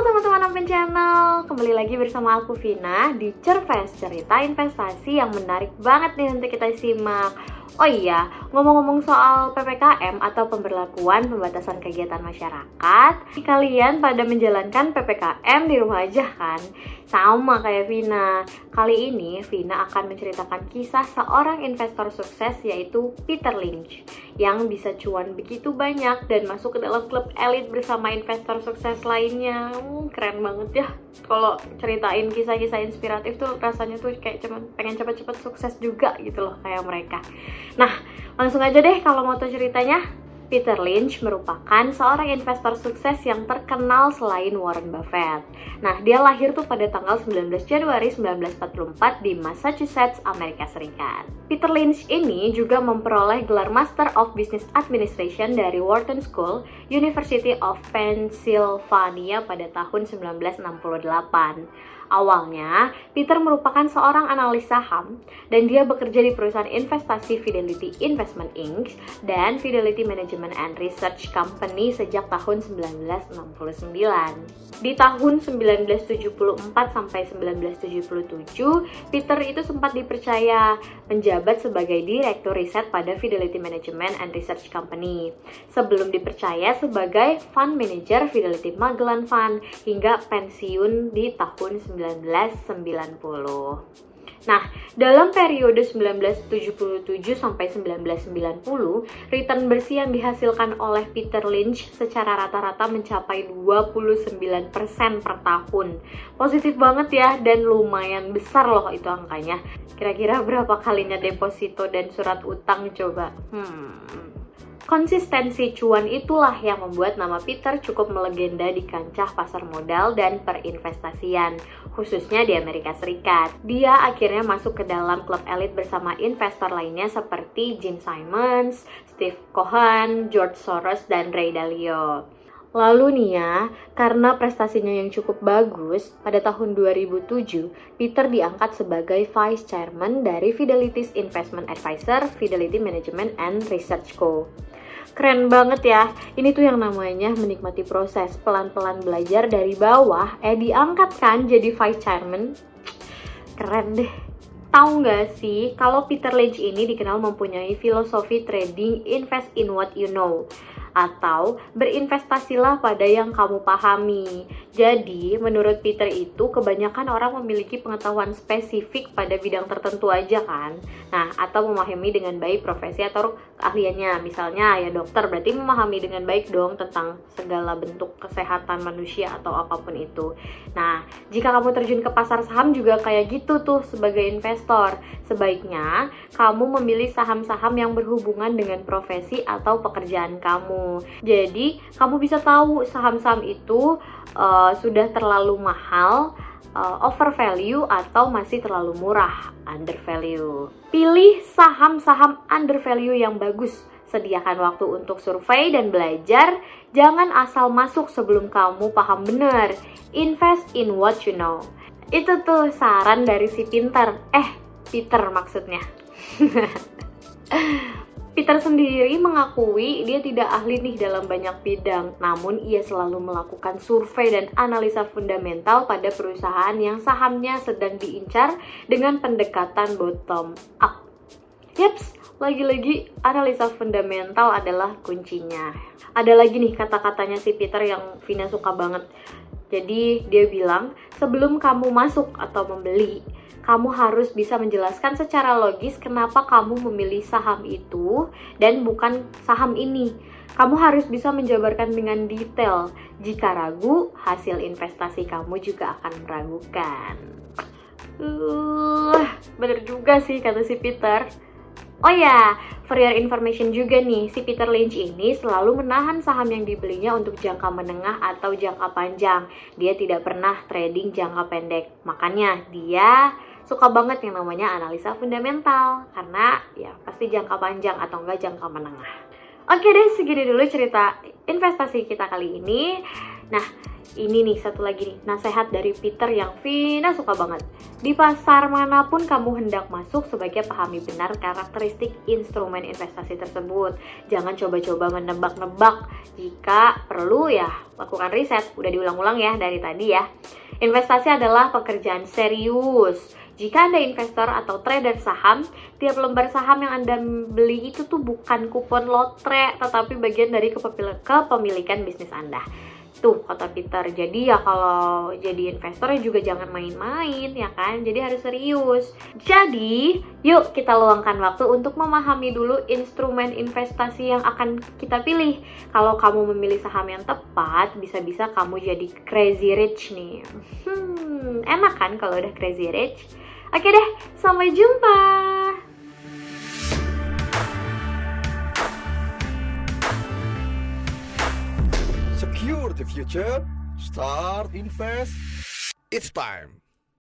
teman-teman Open Channel, kembali lagi bersama aku Vina di Cerves Cerita Investasi yang menarik banget nih untuk kita simak Oh iya, ngomong-ngomong soal PPKM atau pemberlakuan pembatasan kegiatan masyarakat Kalian pada menjalankan PPKM di rumah aja kan? Sama kayak Vina. Kali ini Vina akan menceritakan kisah seorang investor sukses yaitu Peter Lynch Yang bisa cuan begitu banyak dan masuk ke dalam klub elit bersama investor sukses lainnya. Hmm, Keren banget ya Kalau ceritain kisah-kisah inspiratif tuh rasanya tuh kayak cuman pengen cepet-cepet sukses juga gitu loh kayak mereka. Nah langsung aja deh kalau mau tahu ceritanya Peter Lynch merupakan seorang investor sukses yang terkenal selain Warren Buffett. Nah, dia lahir tuh pada tanggal 19 Januari 1944 di Massachusetts, Amerika Serikat. Peter Lynch ini juga memperoleh gelar Master of Business Administration dari Wharton School, University of Pennsylvania pada tahun 1968. Awalnya, Peter merupakan seorang analis saham dan dia bekerja di perusahaan investasi Fidelity Investment Inc. dan Fidelity Management and Research Company sejak tahun 1969. Di tahun 1974 sampai 1977, Peter itu sempat dipercaya menjabat sebagai direktur riset pada Fidelity Management and Research Company sebelum dipercaya sebagai fund manager Fidelity Magellan Fund hingga pensiun di tahun 1990. Nah, dalam periode 1977 sampai 1990, return bersih yang dihasilkan oleh Peter Lynch secara rata-rata mencapai 29% per tahun. Positif banget ya dan lumayan besar loh itu angkanya. Kira-kira berapa kalinya deposito dan surat utang coba? Hmm, Konsistensi cuan itulah yang membuat nama Peter cukup melegenda di kancah pasar modal dan perinvestasian, khususnya di Amerika Serikat. Dia akhirnya masuk ke dalam klub elit bersama investor lainnya seperti Jim Simons, Steve Cohen, George Soros, dan Ray Dalio. Lalu nih ya, karena prestasinya yang cukup bagus, pada tahun 2007, Peter diangkat sebagai Vice Chairman dari Fidelity's Investment Advisor, Fidelity Management and Research Co. Keren banget ya, ini tuh yang namanya menikmati proses pelan-pelan belajar dari bawah, eh diangkat kan jadi Vice Chairman. Keren deh. Tahu nggak sih, kalau Peter Lynch ini dikenal mempunyai filosofi trading invest in what you know atau berinvestasilah pada yang kamu pahami. Jadi, menurut Peter itu kebanyakan orang memiliki pengetahuan spesifik pada bidang tertentu aja kan. Nah, atau memahami dengan baik profesi atau keahliannya. Misalnya ya dokter berarti memahami dengan baik dong tentang segala bentuk kesehatan manusia atau apa pun itu. Nah, jika kamu terjun ke pasar saham juga kayak gitu tuh sebagai investor. Sebaiknya kamu memilih saham-saham yang berhubungan dengan profesi atau pekerjaan kamu. Jadi, kamu bisa tahu saham-saham itu uh, sudah terlalu mahal, uh, over value atau masih terlalu murah, under value. Pilih saham-saham under value yang bagus. Sediakan waktu untuk survei dan belajar. Jangan asal masuk sebelum kamu paham benar. Invest in what you know. Itu tuh saran dari si pinter. Eh, Peter maksudnya. Peter sendiri mengakui dia tidak ahli nih dalam banyak bidang, namun ia selalu melakukan survei dan analisa fundamental pada perusahaan yang sahamnya sedang diincar dengan pendekatan bottom up. Yaps, lagi-lagi analisa fundamental adalah kuncinya. Ada lagi nih kata-katanya si Peter yang Vina suka banget. Jadi dia bilang, sebelum kamu masuk atau membeli, kamu harus bisa menjelaskan secara logis kenapa kamu memilih saham itu dan bukan saham ini. Kamu harus bisa menjabarkan dengan detail. Jika ragu, hasil investasi kamu juga akan meragukan. Uh, bener juga sih kata si Peter. Oh ya, for your information juga nih, si Peter Lynch ini selalu menahan saham yang dibelinya untuk jangka menengah atau jangka panjang. Dia tidak pernah trading jangka pendek. Makanya dia suka banget yang namanya analisa fundamental karena ya pasti jangka panjang atau enggak jangka menengah. Oke deh, segini dulu cerita investasi kita kali ini. Nah, ini nih satu lagi nih, nasihat dari Peter yang Vina suka banget. Di pasar mana pun kamu hendak masuk, sebaiknya pahami benar karakteristik instrumen investasi tersebut. Jangan coba-coba menebak-nebak. Jika perlu ya, lakukan riset. Udah diulang-ulang ya dari tadi ya. Investasi adalah pekerjaan serius. Jika Anda investor atau trader saham, tiap lembar saham yang Anda beli itu tuh bukan kupon lotre, tetapi bagian dari kepemilikan bisnis Anda. Tuh kata Peter. Jadi ya kalau jadi investor juga jangan main-main ya kan. Jadi harus serius. Jadi yuk kita luangkan waktu untuk memahami dulu instrumen investasi yang akan kita pilih. Kalau kamu memilih saham yang tepat, bisa-bisa kamu jadi crazy rich nih. Hmm, enak kan kalau udah crazy rich? Oke deh, sampai jumpa. The future. Start invest. It's time.